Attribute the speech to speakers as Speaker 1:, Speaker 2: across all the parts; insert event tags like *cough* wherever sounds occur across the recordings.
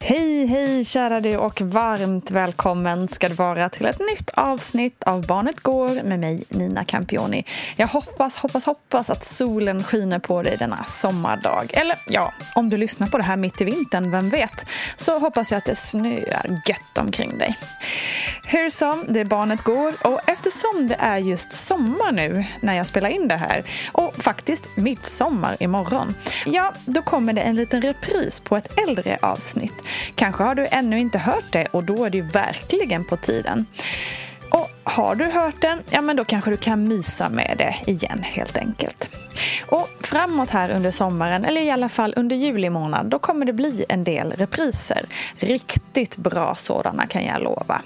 Speaker 1: Hej, hej kära du och varmt välkommen ska du vara till ett nytt avsnitt av Barnet Går med mig Nina Campioni. Jag hoppas, hoppas, hoppas att solen skiner på dig denna sommardag. Eller ja, om du lyssnar på det här mitt i vintern, vem vet? Så hoppas jag att det snöar gött omkring dig. Hur som, det är Barnet Går och eftersom det är just sommar nu när jag spelar in det här och faktiskt midsommar imorgon, ja, då kommer det en liten repris på ett äldre avsnitt Kanske har du ännu inte hört det och då är det ju verkligen på tiden. Och har du hört den, ja men då kanske du kan mysa med det igen helt enkelt. Och framåt här under sommaren, eller i alla fall under juli månad, då kommer det bli en del repriser. Riktigt bra sådana kan jag lova.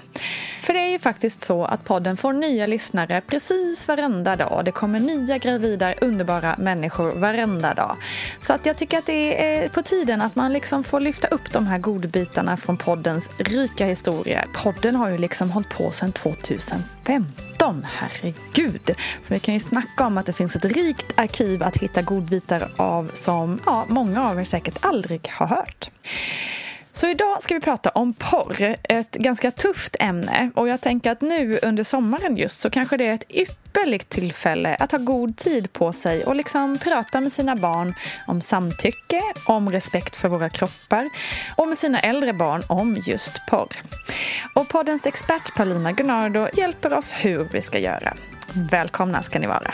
Speaker 1: För det är ju faktiskt så att podden får nya lyssnare precis varenda dag. Det kommer nya gravida, underbara människor varenda dag. Så att jag tycker att det är på tiden att man liksom får lyfta upp de här godbitarna från poddens rika historia. Podden har ju liksom hållit på sedan 2000. 15, herregud. Så vi kan ju snacka om att det finns ett rikt arkiv att hitta godbitar av som ja, många av er säkert aldrig har hört. Så idag ska vi prata om porr, ett ganska tufft ämne. Och jag tänker att nu under sommaren just så kanske det är ett ypperligt tillfälle att ha god tid på sig och liksom prata med sina barn om samtycke, om respekt för våra kroppar och med sina äldre barn om just porr. Och poddens expert Paulina Gunnardo hjälper oss hur vi ska göra. Välkomna ska ni vara.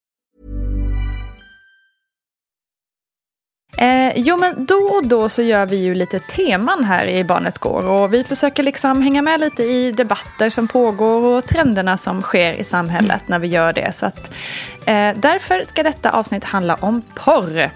Speaker 1: Eh, jo, men då och då så gör vi ju lite teman här i Barnet Går. Och vi försöker liksom hänga med lite i debatter som pågår och trenderna som sker i samhället när vi gör det. Så att, eh, därför ska detta avsnitt handla om porr.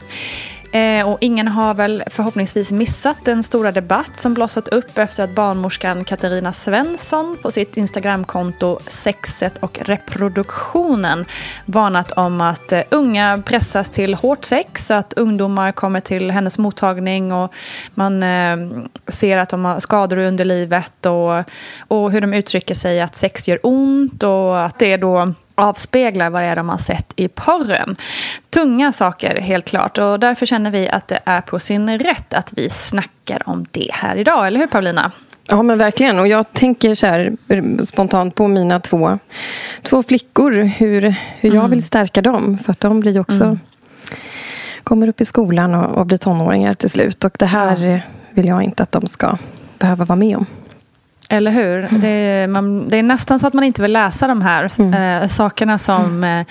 Speaker 1: Eh, och ingen har väl förhoppningsvis missat den stora debatt som blossat upp efter att barnmorskan Katarina Svensson på sitt Instagramkonto Sexet och reproduktionen varnat om att eh, unga pressas till hårt sex, att ungdomar kommer till hennes mottagning och man eh, ser att de har skador under livet och, och hur de uttrycker sig att sex gör ont och att det då avspeglar vad det är de har sett i porren. Tunga saker helt klart och därför känner vi att det är på sin rätt att vi snackar om det här idag, eller hur Paulina?
Speaker 2: Ja men verkligen och jag tänker så här spontant på mina två, två flickor, hur, hur jag mm. vill stärka dem för att de blir också mm. kommer upp i skolan och, och blir tonåringar till slut och det här ja. vill jag inte att de ska behöva vara med om.
Speaker 1: Eller hur? Mm. Det, är, man, det, är nästan så att man inte vill läsa de här mm. eh, sakerna som mm. eh,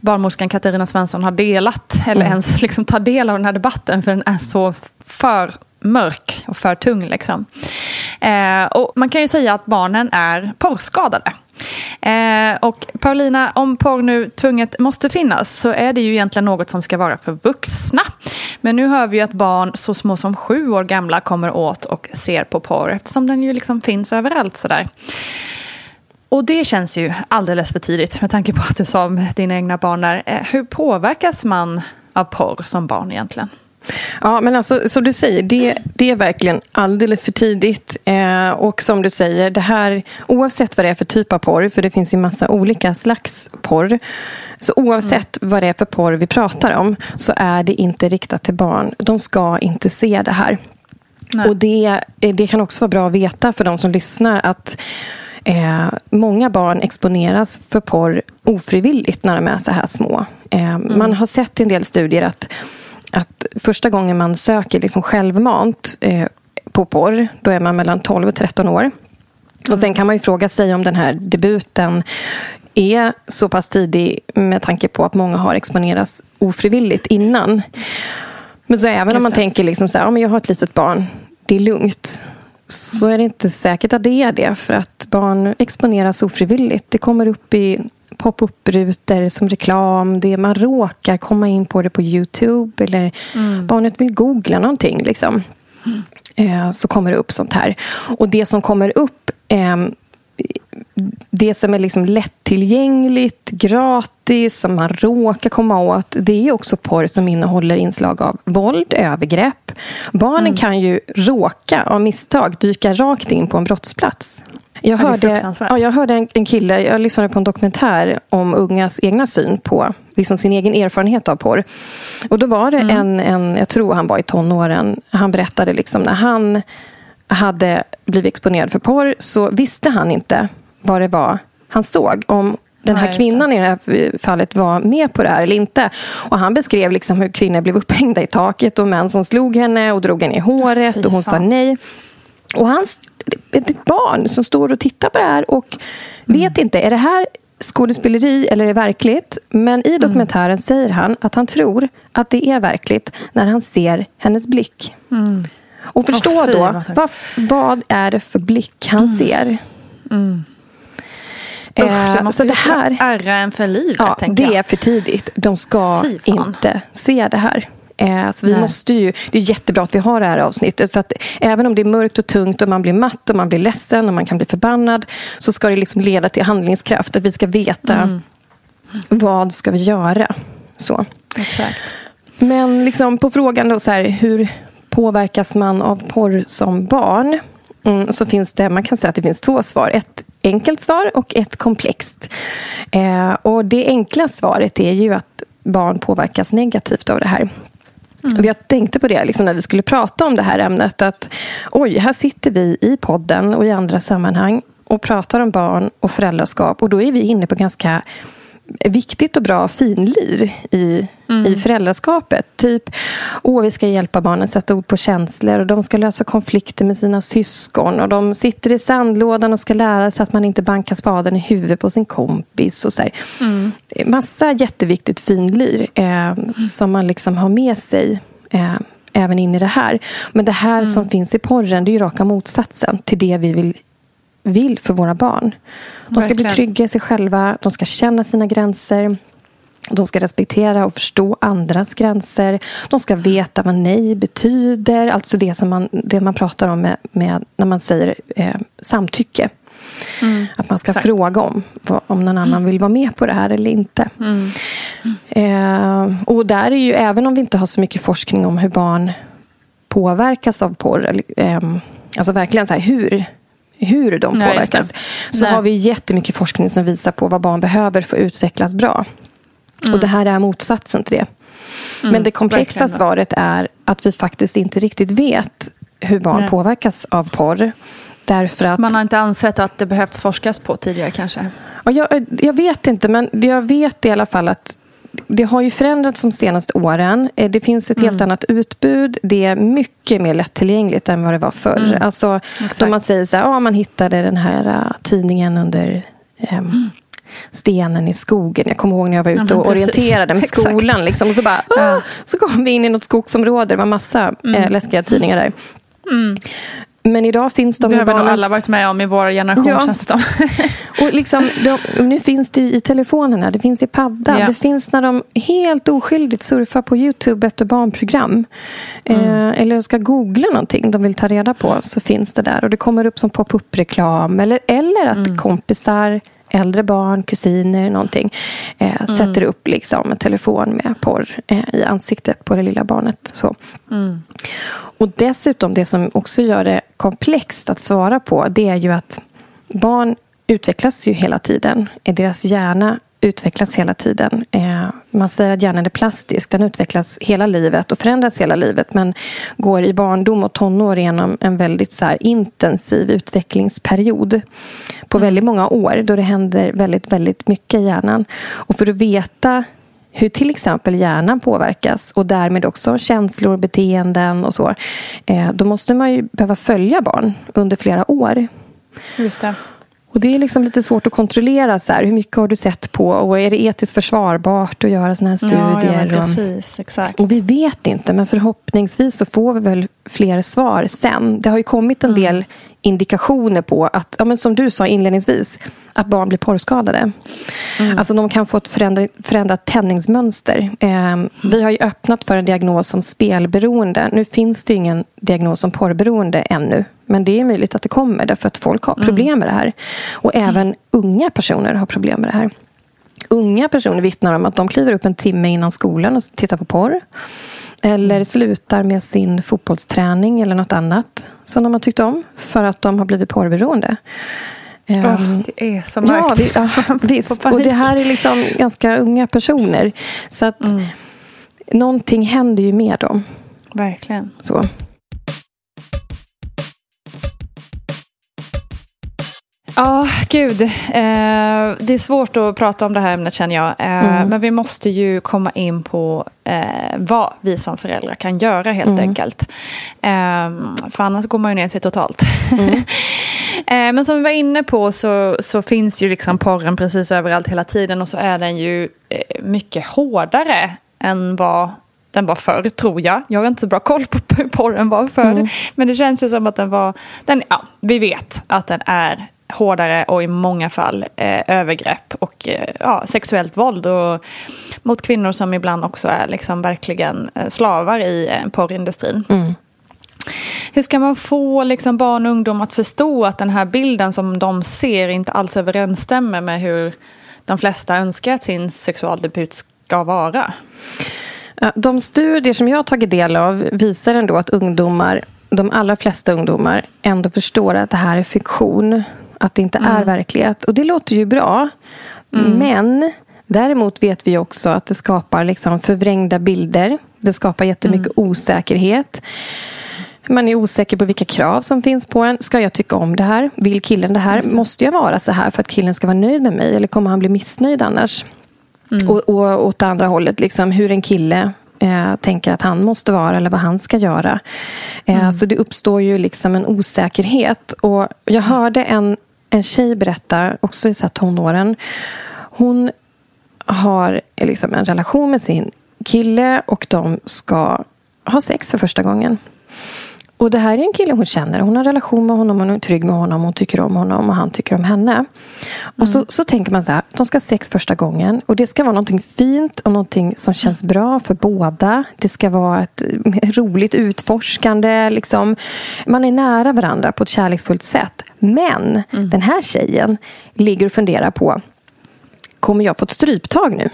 Speaker 1: barnmorskan Katarina Svensson har delat. Eller mm. ens *laughs* liksom, ta del av den här debatten för den är så för mörk och för tung. Liksom. Eh, och man kan ju säga att barnen är porrskadade. Eh, och Paulina, om porr nu tvunget måste finnas så är det ju egentligen något som ska vara för vuxna. Men nu hör vi ju att barn så små som sju år gamla kommer åt och ser på porr eftersom den ju liksom finns överallt sådär. Och det känns ju alldeles för tidigt med tanke på att du sa om dina egna barn där. Eh, hur påverkas man av porr som barn egentligen?
Speaker 2: Ja, men alltså, som du säger, det, det är verkligen alldeles för tidigt. Eh, och som du säger, det här, oavsett vad det är för typ av porr, för det finns ju massa olika slags porr. Så oavsett mm. vad det är för porr vi pratar om, så är det inte riktat till barn. De ska inte se det här. Nej. Och det, det kan också vara bra att veta för de som lyssnar att Eh, många barn exponeras för porr ofrivilligt när de är så här små. Eh, mm. Man har sett i en del studier att att första gången man söker liksom självmant eh, på porr, då är man mellan 12 och 13 år. Och Sen kan man ju fråga sig om den här debuten är så pass tidig med tanke på att många har exponerats ofrivilligt innan. Men så även om man tänker liksom så här, ja, men jag har ett litet barn, det är lugnt. Så är det inte säkert att det är det. För att barn exponeras ofrivilligt. Det kommer upp i pop-up-rutor som reklam. Det man råkar komma in på det på Youtube eller mm. barnet vill googla någonting. Liksom. Mm. så kommer det upp sånt här. Och det som kommer upp eh, det som är liksom lättillgängligt, gratis, som man råkar komma åt det är också porr som innehåller inslag av våld, övergrepp. Barnen mm. kan ju råka av misstag dyka rakt in på en brottsplats. Jag hörde, ja, jag hörde en, en, kille, jag lyssnade på en dokumentär om ungas egna syn på liksom sin egen erfarenhet av porr. Och då var det mm. en, en, jag tror han var i tonåren, han berättade liksom när han hade blivit exponerad för porr så visste han inte vad det var han såg. Om den här ja, kvinnan i det här fallet var med på det här eller inte. Och Han beskrev liksom hur kvinnor blev upphängda i taket och män som slog henne och drog henne i håret och hon sa nej. Och han, ett barn som står och tittar på det här och mm. vet inte, är det här skådespeleri eller är det verkligt? Men i dokumentären mm. säger han att han tror att det är verkligt när han ser hennes blick. Mm. Och förstå oh, då, vad, vad, är det för blick han mm. ser? Mm.
Speaker 1: Usch, det eh, måste så det här ärra en för livet.
Speaker 2: Ja, det jag. är för tidigt. De ska inte se det här. Eh, så vi måste ju, det är jättebra att vi har det här avsnittet. För att även om det är mörkt och tungt och man blir matt och man blir ledsen och man kan bli förbannad så ska det liksom leda till handlingskraft. Att vi ska veta mm. vad ska vi göra. Så.
Speaker 1: Exakt.
Speaker 2: Men liksom på frågan då, så här, hur påverkas man av porr som barn? Mm, så finns det, man kan säga att det finns två svar. Ett enkelt svar och ett komplext. Eh, och Det enkla svaret är ju att barn påverkas negativt av det här. Mm. Jag tänkte på det liksom, när vi skulle prata om det här ämnet. Att oj, här sitter vi i podden och i andra sammanhang och pratar om barn och föräldraskap. Och då är vi inne på ganska viktigt och bra finlir i, mm. i föräldraskapet. Typ, åh, vi ska hjälpa barnen sätta ord på känslor och de ska lösa konflikter med sina syskon och de sitter i sandlådan och ska lära sig att man inte bankar spaden i huvudet på sin kompis. Och så mm. Massa jätteviktigt finlir eh, mm. som man liksom har med sig eh, även in i det här. Men det här som mm. finns i porren det är ju raka motsatsen till det vi vill vill för våra barn. De ska Verkligen. bli trygga i sig själva, de ska känna sina gränser. De ska respektera och förstå andras gränser. De ska veta vad nej betyder. Alltså det som man, det man pratar om med, med när man säger eh, samtycke. Mm, att man ska exakt. fråga om, om någon annan mm. vill vara med på det här eller inte. Mm. Eh, och där är ju, även om vi inte har så mycket forskning om hur barn påverkas av porr. Eller, eh, alltså verkligen så här, hur, hur de Nej, påverkas. Så Nej. har vi jättemycket forskning som visar på vad barn behöver för att utvecklas bra. Mm. Och det här är motsatsen till det. Mm, Men det komplexa verkligen. svaret är att vi faktiskt inte riktigt vet hur barn Nej. påverkas av porr. Därför att,
Speaker 1: Man har inte ansett att det behövts forskas på tidigare kanske?
Speaker 2: Ja, jag, jag vet inte, men jag vet i alla fall att det har ju förändrats de senaste åren. Eh, det finns ett mm. helt annat utbud. Det är mycket mer lättillgängligt än vad det var förr. Mm. Alltså, då man säger så här, ja, man hittade den här uh, tidningen under um, mm. stenen i skogen. Jag kommer ihåg när jag var ute ja, och orienterade med *laughs* skolan. Liksom, och så, bara, ja. så kom vi in i något skogsområde. Det var massa mm. eh, läskiga tidningar där. Mm. Men idag finns de
Speaker 1: det har vi nog alla varit med om i vår generation ja. känns det *laughs*
Speaker 2: och liksom, de, Nu finns det i telefonerna, det finns i paddan. Ja. Det finns när de helt oskyldigt surfar på Youtube efter barnprogram. Mm. Eh, eller ska googla någonting de vill ta reda på. Så finns det där. Och det kommer upp som pop-up-reklam. Eller, eller att mm. kompisar äldre barn, kusiner, någonting. Eh, mm. Sätter upp liksom en telefon med porr eh, i ansiktet på det lilla barnet. Så. Mm. Och dessutom, det som också gör det komplext att svara på, det är ju att barn utvecklas ju hela tiden. Deras hjärna utvecklas hela tiden. Eh, man säger att hjärnan är plastisk. Den utvecklas hela livet och förändras hela livet men går i barndom och tonår genom en väldigt så intensiv utvecklingsperiod på mm. väldigt många år då det händer väldigt, väldigt mycket i hjärnan. Och för att veta hur till exempel hjärnan påverkas och därmed också känslor, beteenden och så. Eh, då måste man ju behöva följa barn under flera år.
Speaker 1: Just det.
Speaker 2: Och Det är liksom lite svårt att kontrollera. Så här, hur mycket har du sett på? Och Är det etiskt försvarbart att göra såna här studier?
Speaker 1: Ja, ja, precis, exakt.
Speaker 2: Och vi vet inte, men förhoppningsvis så får vi väl fler svar sen. Det har ju kommit en mm. del indikationer på att, ja, men som du sa inledningsvis, att barn blir porrskadade. Mm. Alltså de kan få ett förändrat, förändrat tändningsmönster. Eh, mm. Vi har ju öppnat för en diagnos som spelberoende. Nu finns det ingen diagnos som porrberoende ännu. Men det är möjligt att det kommer därför att folk har mm. problem med det här. Och även mm. unga personer har problem med det här. Unga personer vittnar om att de kliver upp en timme innan skolan och tittar på porr. Eller mm. slutar med sin fotbollsträning eller något annat som de har tyckt om för att de har blivit porrberoende.
Speaker 1: Oh, det är så mörkt.
Speaker 2: Ja, *laughs* ja visst. Och det här är liksom ganska unga personer. Så att mm. någonting händer ju med dem.
Speaker 1: Verkligen.
Speaker 2: Så.
Speaker 1: Ja, oh, gud. Eh, det är svårt att prata om det här ämnet känner jag. Eh, mm. Men vi måste ju komma in på eh, vad vi som föräldrar kan göra helt mm. enkelt. Eh, för annars går man ju ner sig totalt. Mm. *laughs* Eh, men som vi var inne på så, så finns ju liksom porren precis överallt hela tiden och så är den ju eh, mycket hårdare än vad den var förr, tror jag. Jag har inte så bra koll på hur porren var förr. Mm. Men det känns ju som att den var... Den, ja, vi vet att den är hårdare och i många fall eh, övergrepp och eh, ja, sexuellt våld och, mot kvinnor som ibland också är liksom verkligen eh, slavar i eh, porrindustrin. Mm. Hur ska man få liksom, barn och ungdom att förstå att den här bilden som de ser inte alls överensstämmer med hur de flesta önskar att sin sexualdebut ska vara?
Speaker 2: De studier som jag har tagit del av visar ändå att ungdomar, de allra flesta ungdomar ändå förstår att det här är fiktion. Att det inte mm. är verklighet. Och det låter ju bra. Mm. Men däremot vet vi också att det skapar liksom förvrängda bilder. Det skapar jättemycket mm. osäkerhet. Man är osäker på vilka krav som finns på en. Ska jag tycka om det här? Vill killen det här? Måste jag vara så här för att killen ska vara nöjd med mig? Eller kommer han bli missnöjd annars? Mm. Och, och åt andra hållet, liksom, hur en kille eh, tänker att han måste vara eller vad han ska göra. Eh, mm. Så det uppstår ju liksom en osäkerhet. Och jag hörde en, en tjej berätta, också i tonåren. Hon har liksom en relation med sin kille och de ska ha sex för första gången och det här är en kille hon känner. Hon har en relation med honom, hon är trygg med honom, hon tycker om honom och han tycker om henne. Och så, så tänker man så här, de ska ha sex första gången och det ska vara någonting fint och någonting som känns bra för båda. Det ska vara ett roligt utforskande. Liksom. Man är nära varandra på ett kärleksfullt sätt. Men den här tjejen ligger och funderar på, kommer jag få ett stryptag nu?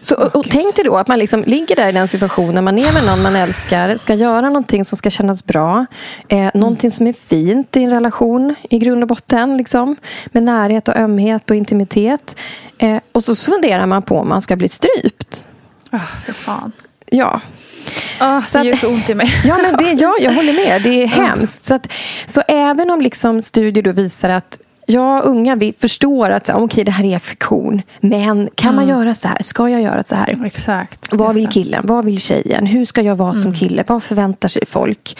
Speaker 2: Så, och, och tänk dig då att man liksom ligger där i den situationen. Man är med någon man älskar. Ska göra någonting som ska kännas bra. Eh, någonting som är fint i en relation i grund och botten. Liksom, med närhet och ömhet och intimitet. Eh, och så funderar man på om man ska bli strypt.
Speaker 1: Oh, för fan.
Speaker 2: Ja.
Speaker 1: Oh, det gör så ont i mig.
Speaker 2: Ja, men det, ja, jag håller med. Det är *laughs* hemskt. Så, att, så även om liksom studier då visar att Ja, unga vi förstår att okay, det här är fiktion. Men kan man göra så här? Ska jag göra så här?
Speaker 1: Exakt.
Speaker 2: Vad vill killen? Vad vill tjejen? Hur ska jag vara som kille? Vad förväntar sig folk?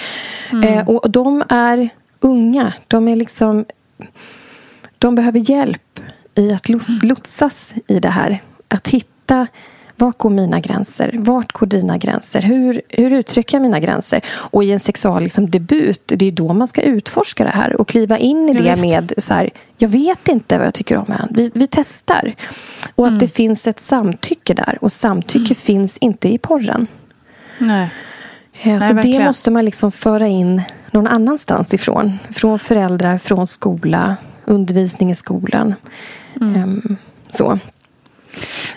Speaker 2: Eh, och de är unga. De är liksom... De behöver hjälp i att los- lotsas i det här. Att hitta vart går mina gränser? Vart går dina gränser? Hur, hur uttrycker jag mina gränser? Och i en sexual liksom, debut, det är då man ska utforska det här och kliva in i det med så här, jag vet inte vad jag tycker om än. Vi, vi testar. Och att det finns ett samtycke där. Och samtycke finns inte i porren.
Speaker 1: Nej.
Speaker 2: Eh, Så det
Speaker 1: verkligen.
Speaker 2: måste man liksom föra in någon annanstans ifrån. Från föräldrar, från skola, undervisning i skolan. Ehm, så.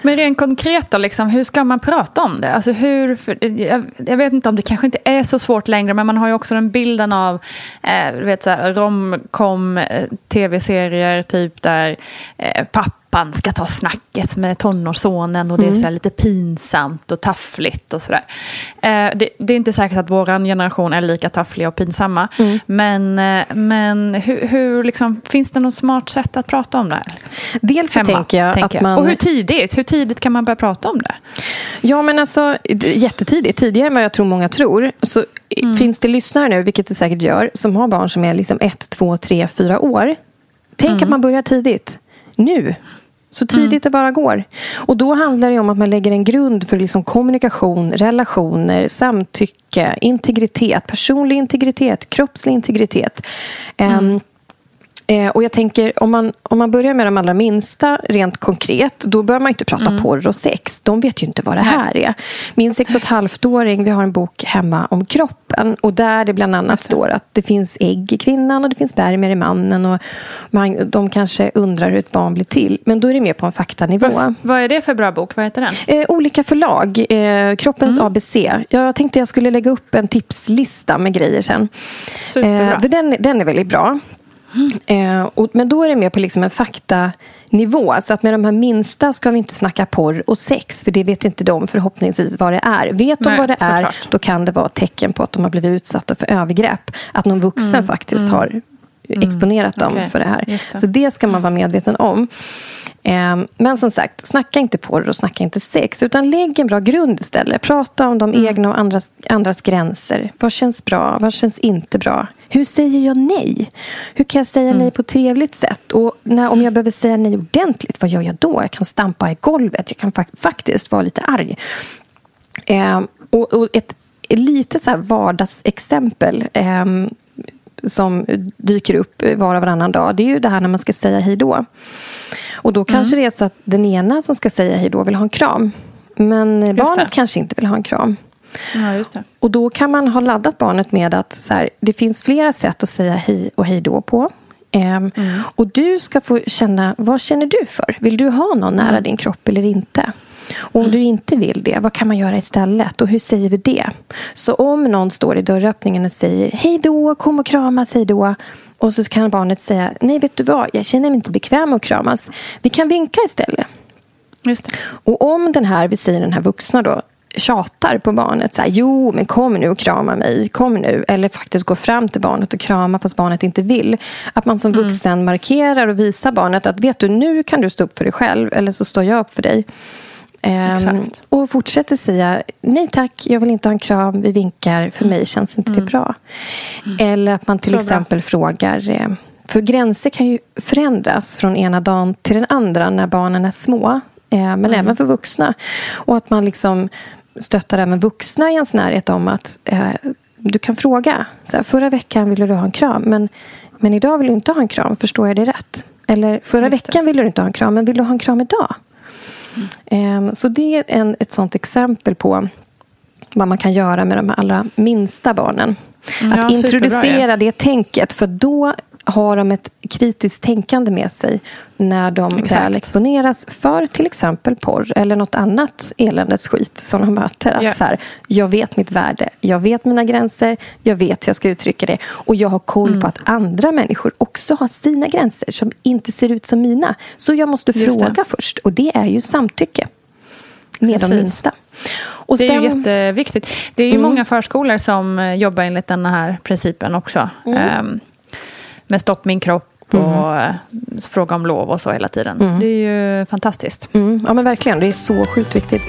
Speaker 1: Men rent konkret då, liksom, hur ska man prata om det? Alltså hur, eh, jag, jag vet inte om det kanske inte är så svårt längre, men man har ju också den bilden av eh, vet, så här, romcom eh, tv-serier, typ där eh, pappan ska ta snacket med tonårssonen och det är så här, lite pinsamt och taffligt och sådär. Eh, det, det är inte säkert att vår generation är lika taffliga och pinsamma, men, eh, men hur, hur liksom, finns det något smart sätt att prata om det här?
Speaker 2: Dels så
Speaker 1: Hemma,
Speaker 2: tänker jag
Speaker 1: tänker
Speaker 2: att man...
Speaker 1: Och hur tidigt? Hur tidigt kan man börja prata om det?
Speaker 2: Ja, men alltså jättetidigt. Tidigare än vad jag tror många tror. Så i- finns det lyssnare nu, vilket det säkert gör, som har barn som är liksom ett, två, tre, fyra år. Tänk att man börjar tidigt. Nu. Så tidigt det bara går. Och då handlar det om att man lägger en grund för liksom kommunikation, relationer, samtycke, integritet, personlig integritet, kroppslig integritet. Ehm, Eh, och jag tänker, om man, om man börjar med de allra minsta, rent konkret, då bör man inte prata porr och sex. De vet ju inte vad det här är. Min sex och ett halvt-åring, vi har en bok hemma om kroppen. Och där det bland annat står att det finns ägg i kvinnan och det finns spermier i mannen. Och man, de kanske undrar hur ett barn blir till. Men då är det mer på en faktanivå.
Speaker 1: Vad, vad är det för bra bok? Vad heter den?
Speaker 2: Eh, olika förlag. Eh, Kroppens ABC. Jag tänkte jag skulle lägga upp en tipslista med grejer sen.
Speaker 1: Superbra.
Speaker 2: Eh, för den, den är väldigt bra. Eh, och, men då är det mer på liksom en faktanivå. Så att med de här minsta ska vi inte snacka porr och sex. För det vet inte de förhoppningsvis vad det är. Vet de
Speaker 1: Nej,
Speaker 2: vad det är,
Speaker 1: såklart.
Speaker 2: då kan det vara tecken på att de har blivit utsatta för övergrepp. Att någon vuxen faktiskt har exponerat dem
Speaker 1: Okej,
Speaker 2: för det här.
Speaker 1: det.
Speaker 2: Så det ska man vara medveten om. Eh, Men som sagt, snacka inte porr och snacka inte sex. Utan lägg en bra grund istället. Prata om de egna och andras, andras gränser. Vad känns bra? Vad känns inte bra? Hur säger jag nej? Hur kan jag säga nej på ett trevligt sätt? Och när, om jag behöver säga nej ordentligt, vad gör jag då? Jag kan stampa i golvet. Jag kan fa- faktiskt vara lite arg. Eh, och, och ett, ett litet så här vardagsexempel eh, som dyker upp var och varannan dag det är ju det här när man ska säga hej då. Och då kanske det är så att den ena som ska säga hej då vill ha en kram. Men barnet
Speaker 1: det.
Speaker 2: kanske inte vill ha en kram.
Speaker 1: Ja, just.
Speaker 2: Och då kan man ha laddat barnet med att så här, det finns flera sätt att säga hej och hej då på. Ehm, Och du ska få känna, vad känner du för? Vill du ha någon nära din kropp eller inte? Och om du inte vill det, vad kan man göra istället? Och hur säger vi det? Så om någon står i dörröppningen och säger hej då, kom och kramas, hej då. Och så kan barnet säga, nej vet du vad, jag känner mig inte bekväm med att kramas. Vi kan vinka istället.
Speaker 1: Just det.
Speaker 2: Och om den här, vi säger den här vuxna då, tjatar på barnet. Så här, jo, men kom nu och krama mig. Kom nu. Eller faktiskt går fram till barnet och kramar fast barnet inte vill. Att man som vuxen markerar och visar barnet att vet du, nu kan du stå upp för dig själv. Eller så står jag upp för dig. Ehm, och fortsätter säga nej tack, jag vill inte ha en kram, vi vinkar, för mig känns inte det bra. Eller att man till
Speaker 1: Så bra.
Speaker 2: exempel frågar eh, för gränser kan ju förändras från ena dagen till den andra när barnen är små. eh, Men även för vuxna. Och att man liksom stöttar även vuxna i ens närhet om att eh, du kan fråga. Så här, förra veckan ville du ha en kram, men, men idag vill du inte ha en kram. Förstår jag det rätt? Eller förra veckan ville du inte ha en kram, men vill du ha en kram idag? Mm. Så det är en, ett sånt exempel på vad man kan göra med de allra minsta barnen. Att ja, introducera det tänket, för då har de ett kritiskt tänkande med sig när de Exakt. väl exponeras för till exempel porr eller något annat eländes skit som de möter. Att yeah. så här, jag vet mitt värde, jag vet mina gränser, jag vet hur jag ska uttrycka det och jag har koll mm. på att andra människor också har sina gränser som inte ser ut som mina. Så jag måste Just fråga det. först och det är ju samtycke med Precis. de minsta.
Speaker 1: Och det är sen, ju jätteviktigt. Det är ju mm. många förskolor som jobbar enligt den här principen också. Mm. Um, med stopp min kropp och mm. fråga om lov och så hela tiden. Mm. Det är ju fantastiskt.
Speaker 2: Mm. Ja men verkligen, det är så sjukt viktigt.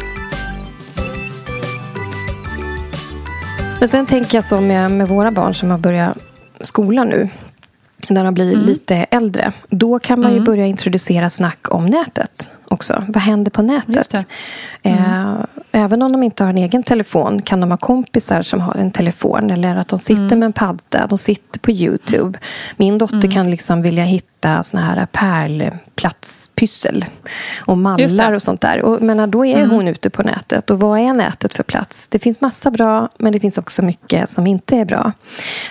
Speaker 2: Men sen tänker jag så med, med våra barn som har börjat skolan nu när de blir mm. lite äldre. Då kan man ju mm. börja introducera snack om nätet också. Vad händer på nätet? Mm. Eh, även om de inte har en egen telefon kan de ha kompisar som har en telefon. Eller att de sitter mm. med en padda, de sitter på Youtube. Min dotter mm. kan liksom vilja hitta såna här pärlplatspyssel och mallar och sånt där. Och, men då är mm. hon ute på nätet. Och vad är nätet för plats? Det finns massa bra, men det finns också mycket som inte är bra.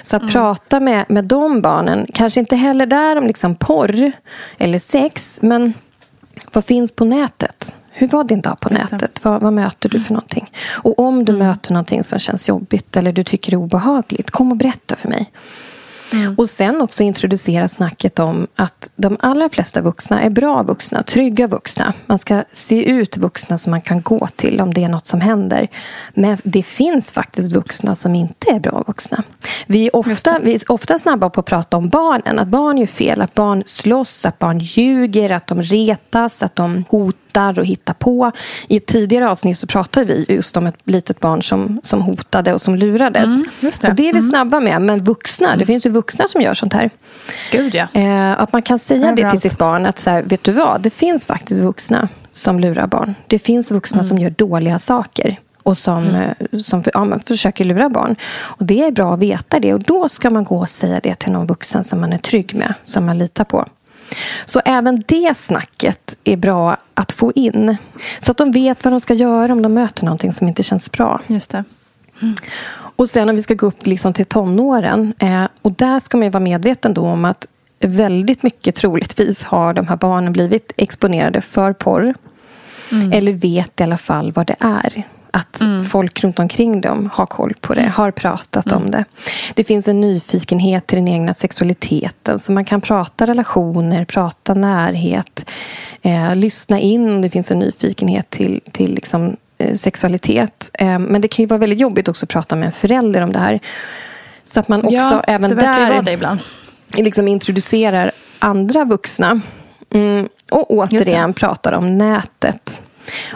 Speaker 2: Så att mm. prata med, med de barnen, kanske inte heller där om liksom porr eller sex, men vad finns på nätet? Hur var din dag på nätet? Vad, vad, möter du för någonting? Och om du mm. möter någonting som känns jobbigt eller du tycker är obehagligt, kom och berätta för mig. Mm. Och sen också introducera snacket om att de allra flesta vuxna är bra vuxna, trygga vuxna. Man ska se ut vuxna som man kan gå till om det är något som händer. Men det finns faktiskt vuxna som inte är bra vuxna. Vi är ofta, vi är ofta snabba på att prata om barnen, att barn gör fel, att barn slåss, att barn ljuger, att de retas, att de hotar hotar och hittar på. I ett tidigare avsnitt så pratade vi just om ett litet barn som, som hotade och som lurades. Mm, det. Och det är vi mm. snabba med. Men vuxna, det mm. finns ju vuxna som gör sånt här.
Speaker 1: Gud, ja.
Speaker 2: Eh, att man kan säga det till sitt barn att så här, vet du vad, det finns faktiskt vuxna som lurar barn. Det finns vuxna mm. som gör dåliga saker och som, mm. Eh, som ja, försöker lura barn. Och Det är bra att veta det. Och Då ska man gå och säga det till någon vuxen som man är trygg med, som man litar på. Så även det snacket är bra att få in. Så att de vet vad de ska göra om de möter någonting som inte känns bra.
Speaker 1: Just det.
Speaker 2: Mm. Och sen om vi ska gå upp liksom till tonåren. Eh, och där ska man vara medveten då om att väldigt mycket troligtvis har de här barnen blivit exponerade för porr. Mm. Eller vet i alla fall vad det är. Att mm. folk runt omkring dem har koll på det, mm. har pratat mm. om det. Det finns en nyfikenhet till den egna sexualiteten. Så man kan prata relationer, prata närhet. Eh, lyssna in om det finns en nyfikenhet till, till liksom, eh, sexualitet. Eh, men det kan ju vara väldigt jobbigt också att prata med en förälder om det här. Så att man också ja, även det där vara det ibland. Liksom introducerar andra vuxna. Mm, och återigen pratar om nätet.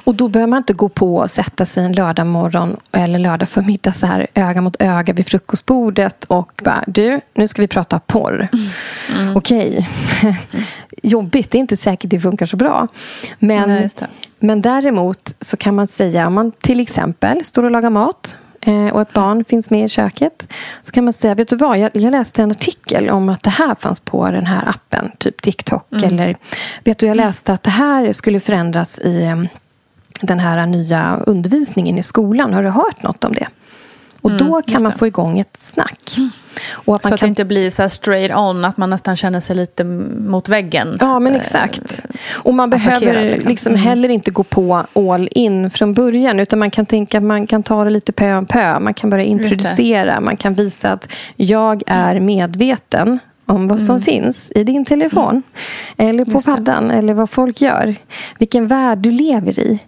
Speaker 2: Och då behöver man inte gå på och sätta sig en lördag morgon eller lördag förmiddag så här öga mot öga vid frukostbordet och bara, du, nu ska vi prata porr. Mm. mm. Okej. *laughs* Jobbigt, det är inte säkert det funkar så bra. Men, Nej, men däremot så kan man säga, om man till exempel står och lagar mat och ett barn finns med i köket. Så kan man säga, vet du vad, jag, jag, läste en artikel om att det här fanns på den här appen, typ TikTok. Mm. Eller vet du, jag läste att det här skulle förändras i eh, den här nya undervisningen i skolan. Har du hört något om det? Och mm, då kan man få igång ett snack. Mm.
Speaker 1: Och att så att kan... det inte blir så straight on, att man nästan känner sig lite mot väggen.
Speaker 2: Ja, men exakt. Och man behöver liksom. liksom mm. heller inte gå på all in från början. Utan man kan tänka att man kan ta det lite pö om pö. Man kan börja introducera. Man kan visa att jag är medveten om vad som mm. finns i din telefon. Mm. Eller på paddan. Eller vad folk gör. Vilken värld du lever i.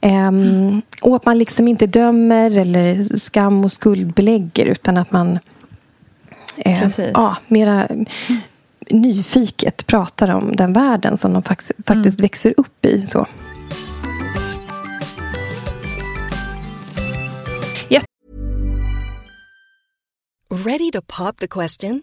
Speaker 2: Um, mm. Och att man liksom inte dömer eller skam och skuldbelägger. Utan att man eh, ja, mera nyfiket pratar om den världen som de faktiskt, faktiskt mm. växer upp i. Så.
Speaker 3: Ready to pop the question?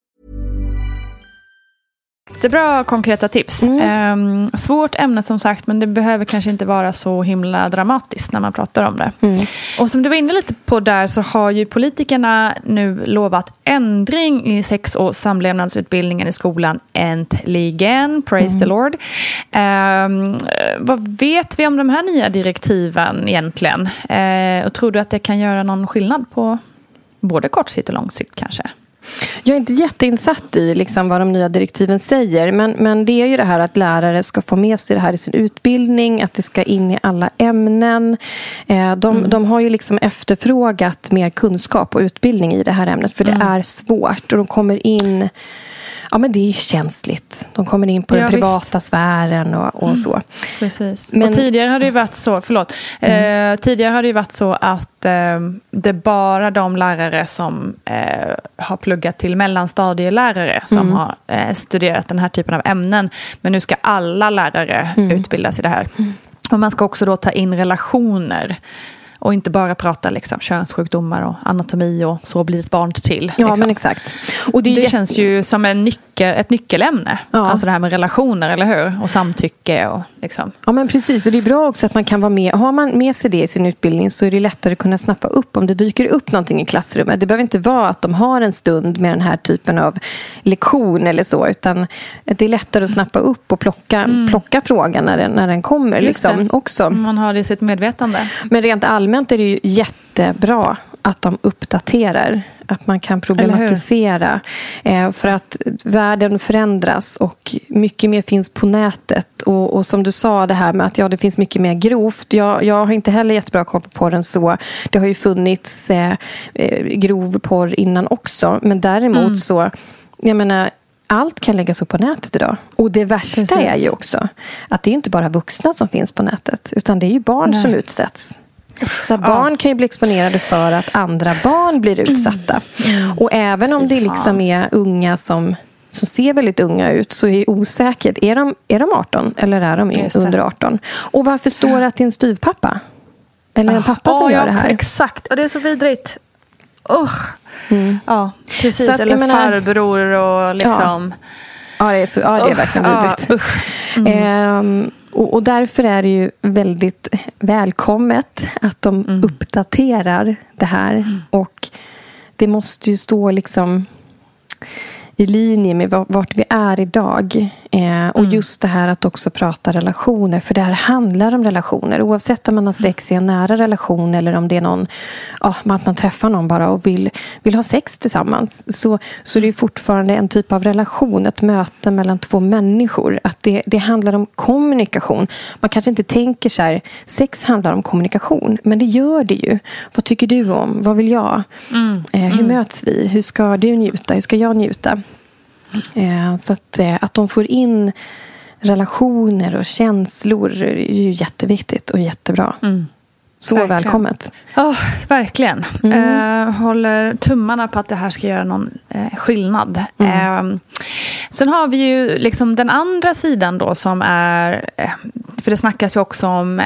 Speaker 1: Jättebra konkreta tips.
Speaker 2: Mm.
Speaker 1: Eh, svårt ämne som sagt, men det behöver kanske inte vara så himla dramatiskt när man pratar om det.
Speaker 2: Mm.
Speaker 1: Och som du var inne lite på där så har ju politikerna nu lovat ändring i sex och samlevnadsutbildningen i skolan äntligen. Praise the Lord. Eh, vad vet vi om de här nya direktiven egentligen? Eh, och tror du att det kan göra någon skillnad på både kort sikt och lång sikt kanske?
Speaker 2: Jag är inte jätteinsatt i liksom vad de nya direktiven säger. Men, men det är ju det här att lärare ska få med sig det här i sin utbildning. Att det ska in i alla ämnen. Eh, de, de har ju liksom efterfrågat mer kunskap och utbildning i det här ämnet. För det är svårt. Och de kommer in... Ja, men det är ju känsligt. De kommer in på
Speaker 1: Ja,
Speaker 2: den privata
Speaker 1: visst.
Speaker 2: sfären och, och så.
Speaker 1: Precis.
Speaker 2: Men-
Speaker 1: och tidigare har det ju varit så, förlåt. Eh, tidigare har det ju varit så att eh, det är bara de lärare som eh, har pluggat till mellanstadielärare som har eh, studerat den här typen av ämnen. Men nu ska alla lärare utbildas i det här. Och man ska också då ta in relationer. Och inte bara prata liksom, könssjukdomar och anatomi och så blir ett barn till.
Speaker 2: Ja,
Speaker 1: liksom.
Speaker 2: men exakt. Och
Speaker 1: Det,
Speaker 2: jätte-
Speaker 1: känns ju som en nyckel, ett nyckelämne.
Speaker 2: Ja.
Speaker 1: Alltså det här med relationer, eller hur? Och samtycke och liksom.
Speaker 2: Ja, men precis. Och det är bra också att man kan vara med. Har man med sig det i sin utbildning så är det lättare att kunna snappa upp om det dyker upp någonting i klassrummet. Det behöver inte vara att de har en stund med den här typen av lektion eller så. Utan det är lättare att snappa upp och plocka, plocka frågan när den, när den kommer.
Speaker 1: Mm.
Speaker 2: Liksom,
Speaker 1: det.
Speaker 2: också.
Speaker 1: Man har det i sitt medvetande.
Speaker 2: Men rent allmänt är det ju jättebra att de uppdaterar. Att man kan problematisera. Eh, för att världen förändras och mycket mer finns på nätet. Och, och som du sa, det här med att ja, det finns mycket mer grovt. Jag, jag har inte heller jättebra koll på porren så. Det har ju funnits eh, eh, grov porr innan också. Men däremot så, jag menar, allt kan läggas upp på nätet idag. Och det värsta
Speaker 1: Precis.
Speaker 2: är ju också att det är inte bara vuxna som finns på nätet. Utan det är ju barn
Speaker 1: Nej.
Speaker 2: som utsätts. Så att barn kan ju bli exponerade för att andra barn blir utsatta. Och även om det liksom är unga som, som ser väldigt unga ut så är det osäkert. Är de, är de 18 eller är de under 18? Och varför står det att det är en styvpappa? Eller en pappa som
Speaker 1: Åh,
Speaker 2: gör
Speaker 1: ja,
Speaker 2: det här?
Speaker 1: Exakt, och det är så vidrigt. oh.
Speaker 2: Mm.
Speaker 1: Ja, precis.
Speaker 2: Att,
Speaker 1: Eller
Speaker 2: menar-
Speaker 1: farbror och liksom...
Speaker 2: Ja, det är, så, ja, det är verkligen
Speaker 1: Ja,
Speaker 2: vidrigt.
Speaker 1: usch.
Speaker 2: Ehm, och, och därför är det ju väldigt välkommet att de
Speaker 1: Mm.
Speaker 2: uppdaterar det här. Och det måste ju stå liksom i linje med va- vart vi är idag. Eh, och
Speaker 1: Mm.
Speaker 2: just det här att också prata relationer. För det här handlar om relationer. Oavsett om man har sex i en nära relation eller om det är någon, ja, att man träffar någon bara och vill, vill ha sex tillsammans. Så, så det är fortfarande en typ av relation. Ett möte mellan två människor. Att det, det handlar om kommunikation. Man kanske inte tänker så här, sex handlar om kommunikation. Men det gör det ju. Vad tycker du om? Vad vill jag? Eh, hur möts vi? Hur ska du njuta? Hur ska jag njuta? Eh, så att, eh, att de får in relationer och känslor är ju jätteviktigt och jättebra. Så
Speaker 1: Verkligen.
Speaker 2: välkommet.
Speaker 1: Ja, verkligen.
Speaker 2: Mm.
Speaker 1: Eh, håller tummarna på att det här ska göra någon eh, skillnad.
Speaker 2: Mm.
Speaker 1: Eh, sen har vi ju liksom den andra sidan då som är... Eh, för det snackas ju också om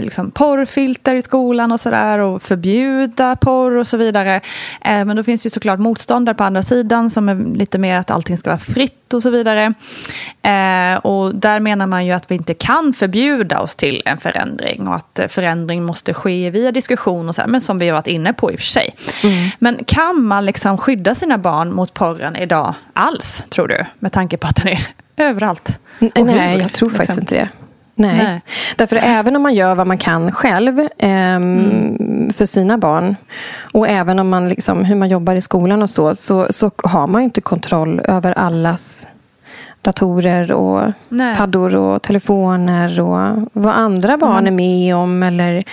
Speaker 1: liksom porrfilter i skolan och sådär och förbjuda porr och så vidare. Eh, men då finns ju såklart motståndare på andra sidan som är lite mer att allting ska vara fritt och så vidare. Eh, och där menar man ju att vi inte kan förbjuda oss till en förändring och att eh, förändring måste ske via diskussion och så här, men som vi har varit inne på i och för sig. Men kan man liksom skydda sina barn mot porren idag alls, tror du? Med tanke på att den är *laughs* överallt.
Speaker 2: Nej,
Speaker 1: hur,
Speaker 2: jag tror faktiskt
Speaker 1: liksom?
Speaker 2: inte det. Nej.
Speaker 1: Nej.
Speaker 2: Därför även om man gör vad man kan själv ehm, för sina barn och även om man liksom, hur man jobbar i skolan och så, så, så har man inte kontroll över allas datorer och
Speaker 1: Nej.
Speaker 2: paddor och telefoner och vad andra barn är med om eller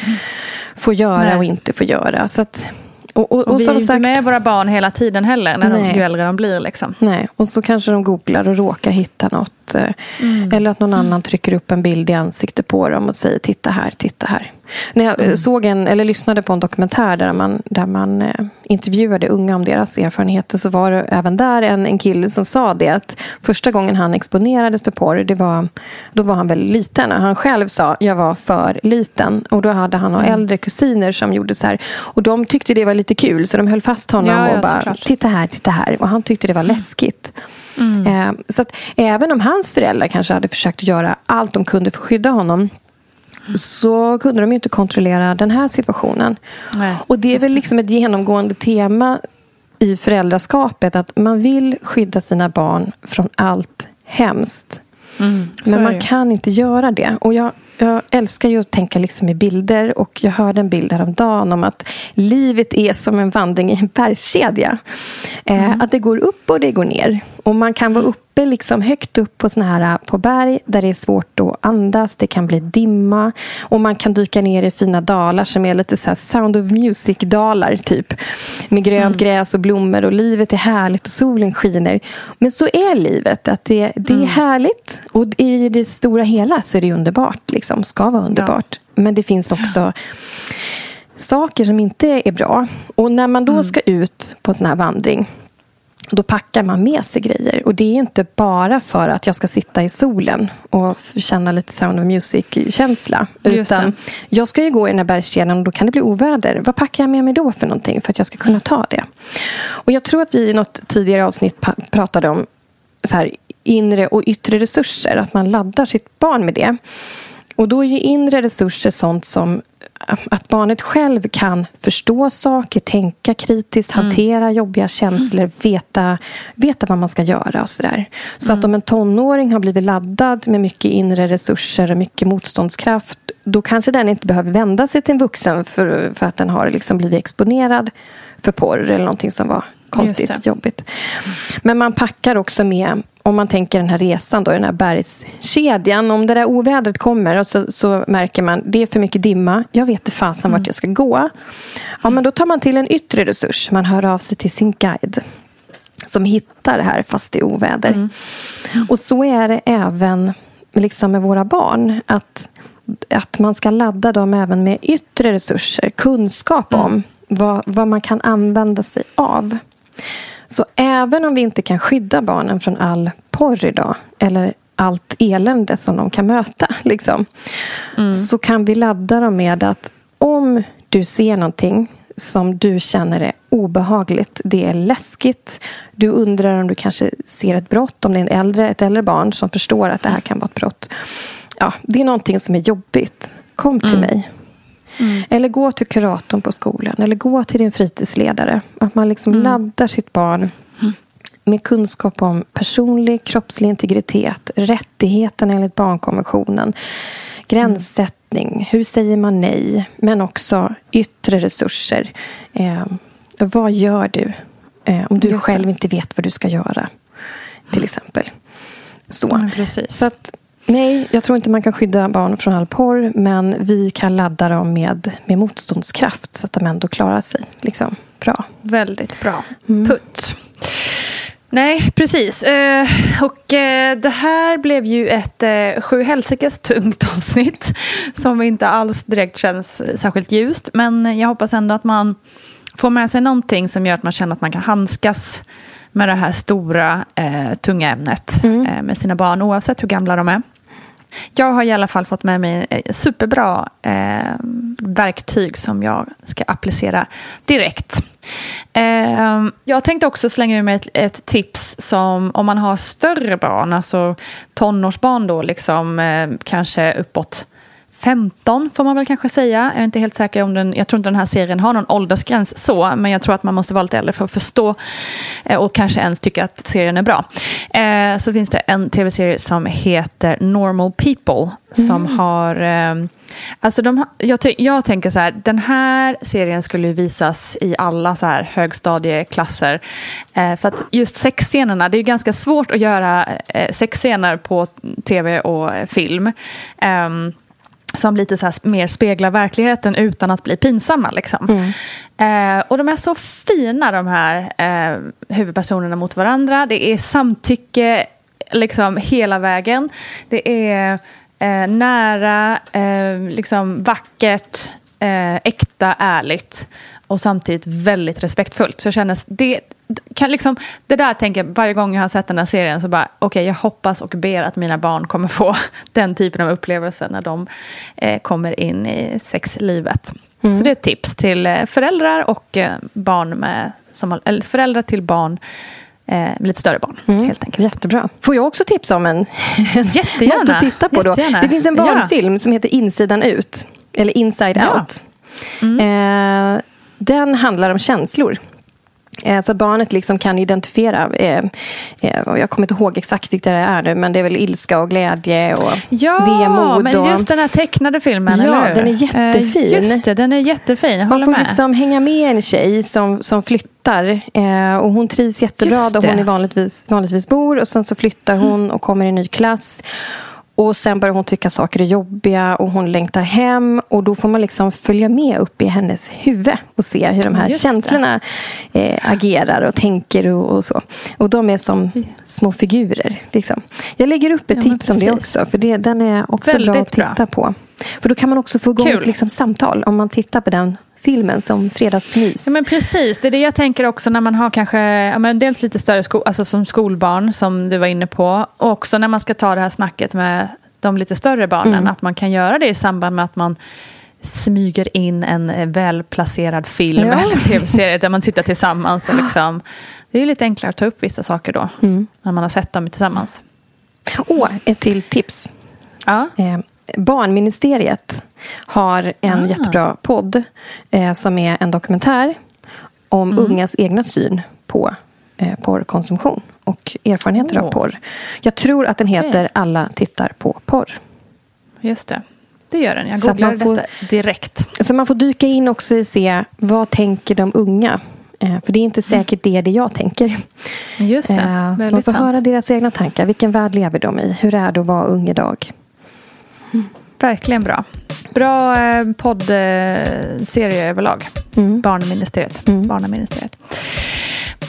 Speaker 2: får göra
Speaker 1: Nej.
Speaker 2: och inte får göra. Så att, och, och,
Speaker 1: Och,
Speaker 2: och
Speaker 1: vi är inte
Speaker 2: sagt,
Speaker 1: med våra barn hela tiden heller, när de, ju äldre de blir. Liksom.
Speaker 2: Nej, och så kanske de googlar och råkar hitta något. Eh,
Speaker 1: Mm.
Speaker 2: Eller att någon annan trycker upp en bild i ansiktet på dem och säger titta här, titta här. När jag
Speaker 1: Mm.
Speaker 2: eh, såg en, eller lyssnade på en dokumentär där man, där man eh, intervjuade unga om deras erfarenheter så var det även där en, en kille som sa det att första gången han exponerades för porr, det var, då var han väldigt liten. Han själv sa jag var för liten och då hade han
Speaker 1: Mm.
Speaker 2: några äldre kusiner som gjorde så här. Och de tyckte det var lite kul så de höll fast honom
Speaker 1: Ja, ja,
Speaker 2: och bara
Speaker 1: såklart.
Speaker 2: titta här, titta här. Och han tyckte det var läskigt. Eh, Så att även om hans föräldrar kanske hade försökt göra allt de kunde för att skydda honom så kunde de inte kontrollera den här situationen.
Speaker 1: Nej,
Speaker 2: och det är väl liksom ett genomgående tema i föräldraskapet att man vill skydda sina barn från allt hemskt.
Speaker 1: Mm,
Speaker 2: Men man kan inte göra det. Och jag, jag älskar ju att tänka liksom i bilder. Och jag hörde en bild häromdagen om att livet är som en vandring i en bergskedja. Eh,
Speaker 1: Mm.
Speaker 2: Att det går upp och det går ner. Och man kan vara uppe liksom högt upp på, såna här, på berg där det är svårt att andas. Det kan bli dimma. Och man kan dyka ner i fina dalar som är lite så här Sound of Music-dalar. typ. Med grönt gräs och blommor. Och livet är härligt och solen skiner. Men så är livet. att Det, det är härligt. Och i det stora hela så är det underbart. Liksom, ska vara underbart. Men det finns också saker som inte är bra. Och när man då ska ut på en sån här vandring då packar man med sig grejer. Och det är inte bara för att jag ska sitta i solen och känna lite Sound of Music-känsla. Utan jag ska ju gå i den här bergskedjan och då kan det bli oväder. Vad packar jag med mig då för någonting för att jag ska kunna ta det? Och jag tror att vi i något tidigare avsnitt pratade om så här, inre och yttre resurser. Att man laddar sitt barn med det. Och då är ju inre resurser sånt som att barnet själv kan förstå saker, tänka kritiskt, hantera jobbiga känslor, veta, veta vad man ska göra och sådär. Så att om en tonåring har blivit laddad med mycket inre resurser och mycket motståndskraft då kanske den inte behöver vända sig till en vuxen för, för att den har liksom blivit exponerad för porr eller någonting som var konstigt, jobbigt. Men man packar också med, om man tänker den här resan, då, den här bergskedjan. Om det där ovädret kommer och så, så märker man det är för mycket dimma. Jag vet inte fasen vart jag ska gå. Ja, men då tar man till en yttre resurs. Man hör av sig till sin guide som hittar det här fast det är oväder. Och så är det även liksom med våra barn. Att, att man ska ladda dem även med yttre resurser. Kunskap om vad, vad man kan använda sig av. Så även om vi inte kan skydda barnen från all porr idag eller allt elände som de kan möta *laughs* liksom, så kan vi ladda dem med att om du ser någonting som du känner är obehagligt. Det är läskigt. Du undrar om du kanske ser ett brott, om det är en äldre, ett äldre barn som förstår att det här kan vara ett brott. Ja, det är någonting som är jobbigt. Kom till
Speaker 1: Mm.
Speaker 2: mig. Eller gå till kuratorn på skolan. Eller gå till din fritidsledare. Att man liksom
Speaker 1: Mm.
Speaker 2: laddar sitt barn med kunskap om personlig kroppslig integritet, rättigheten enligt barnkonventionen, gränssättning, hur säger man nej, men också yttre resurser. Eh, vad gör du eh, om du
Speaker 1: Just det.
Speaker 2: själv inte vet vad du ska göra? Till exempel. Så.
Speaker 1: Ja, precis.
Speaker 2: Så att, nej, jag tror inte man kan skydda barn från all porr, men vi kan ladda dem med, med motståndskraft så att de ändå klarar sig liksom, bra.
Speaker 1: Väldigt bra. Putt. Nej, precis. Eh, och eh, det här blev ju ett eh, sju helsikes tungt *laughs* avsnitt som inte alls direkt känns särskilt ljust. Men jag hoppas ändå att man får med sig någonting som gör att man känner att man kan handskas med det här stora, tunga ämnet eh, med sina barn oavsett hur gamla de är. Jag har i alla fall fått med mig eh, superbra eh, verktyg som jag ska applicera direkt. Eh, jag tänkte också slänga ur mig ett, ett tips som om man har större barn, alltså tonårsbarn då, liksom, eh, kanske uppåt 15 får man väl kanske säga. Jag är inte helt säker om den, jag tror inte den här serien har någon åldersgräns så, men jag tror att man måste vara lite äldre för att förstå eh, och kanske ens tycka att serien är bra. Eh, så finns det en tv-serie som heter Normal People som har, eh, alltså de, jag, jag tänker så här, den här serien skulle visas i alla så här högstadieklasser. Eh, för att just sexscenerna, det är ganska svårt att göra eh, sexscener på tv och film. Ehm, som lite så mer speglar verkligheten utan att bli pinsamma. Liksom. Eh, och de är så fina de här eh, huvudpersonerna mot varandra. Det är samtycke liksom hela vägen. Det är eh, nära, eh, liksom vackert, eh, äkta, ärligt och samtidigt väldigt respektfullt. Så jag känner, det, kan liksom, det där tänker jag varje gång jag har sett den här serien så bara, okej jag hoppas och ber att mina barn kommer få *laughs* den typen av upplevelser när de eh, kommer in i sexlivet. Så det är ett tips till eh, föräldrar och eh, barn med, som, eller föräldrar till barn eh, lite större barn helt enkelt.
Speaker 2: Jättebra. Får jag också tipsa om en *laughs*
Speaker 1: Jättegärna.
Speaker 2: något att titta på då?
Speaker 1: Jättegärna.
Speaker 2: Det finns en
Speaker 1: Ja.
Speaker 2: barnfilm som heter Insidan ut. Eller Inside
Speaker 1: Ja.
Speaker 2: out. Eh, den handlar om känslor. Eh, Så barnet liksom kan identifiera, eh, eh, jag kommer inte ihåg exakt vilka det är nu, men det är väl ilska och glädje och
Speaker 1: Ja,
Speaker 2: vemod.
Speaker 1: men
Speaker 2: och,
Speaker 1: just den här tecknade filmen,
Speaker 2: Ja,
Speaker 1: eller hur?
Speaker 2: den är jättefin.
Speaker 1: Just det, den är jättefin. Jag
Speaker 2: man
Speaker 1: håller
Speaker 2: får
Speaker 1: med.
Speaker 2: liksom hänga med en tjej som, som flyttar. Och hon trivs jättebra där hon är vanligtvis, vanligtvis bor. Och sen så flyttar hon och kommer i en ny klass. Och sen börjar hon tycka saker är jobbiga och hon längtar hem. Och då får man liksom följa med upp i hennes huvud och se hur de här
Speaker 1: Just
Speaker 2: känslorna eh, agerar och tänker och, och så. Och de är som små figurer. Liksom. Jag lägger upp ett
Speaker 1: Ja,
Speaker 2: tips om det också. För det, den är också bra
Speaker 1: Väldigt
Speaker 2: att titta
Speaker 1: bra.
Speaker 2: på. För då kan man också få igång
Speaker 1: Kul.
Speaker 2: ett liksom, samtal om man tittar på den filmen som fredagsmys.
Speaker 1: Ja, men precis, det är det jag tänker också när man har kanske, ja, men dels lite större sko- alltså som skolbarn som du var inne på. Och också när man ska ta det här snacket med de lite större barnen.
Speaker 2: Mm.
Speaker 1: Att man kan göra det i samband med att man smyger in en välplacerad film
Speaker 2: Ja.
Speaker 1: eller tv-serie där man tittar tillsammans. Och *gasps* liksom, det är lite enklare att ta upp vissa saker då.
Speaker 2: Mm.
Speaker 1: När man har sett dem tillsammans.
Speaker 2: Åh, ett till tips.
Speaker 1: Ja.
Speaker 2: Barnministeriet har en
Speaker 1: Ah.
Speaker 2: jättebra podd eh, som är en dokumentär om
Speaker 1: Mm.
Speaker 2: ungas egna syn på eh, porrkonsumtion och erfarenheter av
Speaker 1: Åh.
Speaker 2: porr. Jag tror att den heter Alla tittar på porr.
Speaker 1: Just det. Det gör den. Jag
Speaker 2: Så
Speaker 1: googlar
Speaker 2: får-
Speaker 1: detta direkt.
Speaker 2: Så man får dyka in också och se vad tänker de unga. Eh, För det är inte säkert det, det jag tänker.
Speaker 1: Just det.
Speaker 2: Eh, Så man får
Speaker 1: sant.
Speaker 2: höra deras egna tankar. Vilken värld lever de i? Hur är det att vara ung idag?
Speaker 1: Verkligen bra. Bra eh, poddserie överlag.
Speaker 2: Mm.
Speaker 1: Barnministeriet. Barnaministeriet.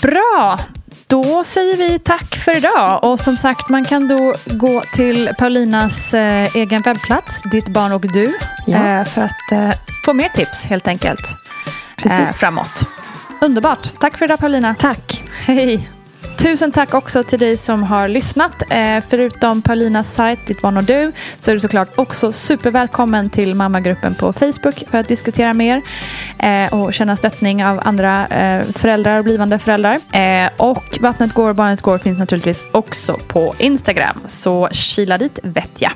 Speaker 1: Bra! Då säger vi tack för idag. Och som sagt, man kan då gå till Paulinas eh, egen webbplats, Ditt barn och du,
Speaker 2: Ja.
Speaker 1: eh, för att eh, få mer tips helt enkelt framåt. Underbart. Tack för idag Paulina.
Speaker 2: Tack!
Speaker 1: Hej! Tusen tack också till dig som har lyssnat. Eh, förutom Paulinas sajt Ditt barn och du så är du såklart också supervälkommen till mammagruppen på Facebook för att diskutera mer eh, och känna stöttning av andra eh, föräldrar och blivande föräldrar. Och Vattnet går, barnet går finns naturligtvis också på Instagram. Så kila dit vet jag.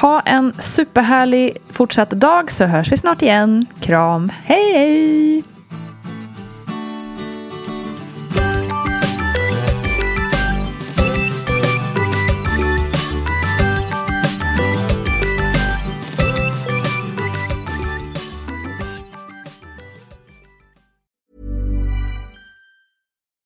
Speaker 1: Ha en superhärlig fortsatt dag så hörs vi snart igen. Kram, hej hej!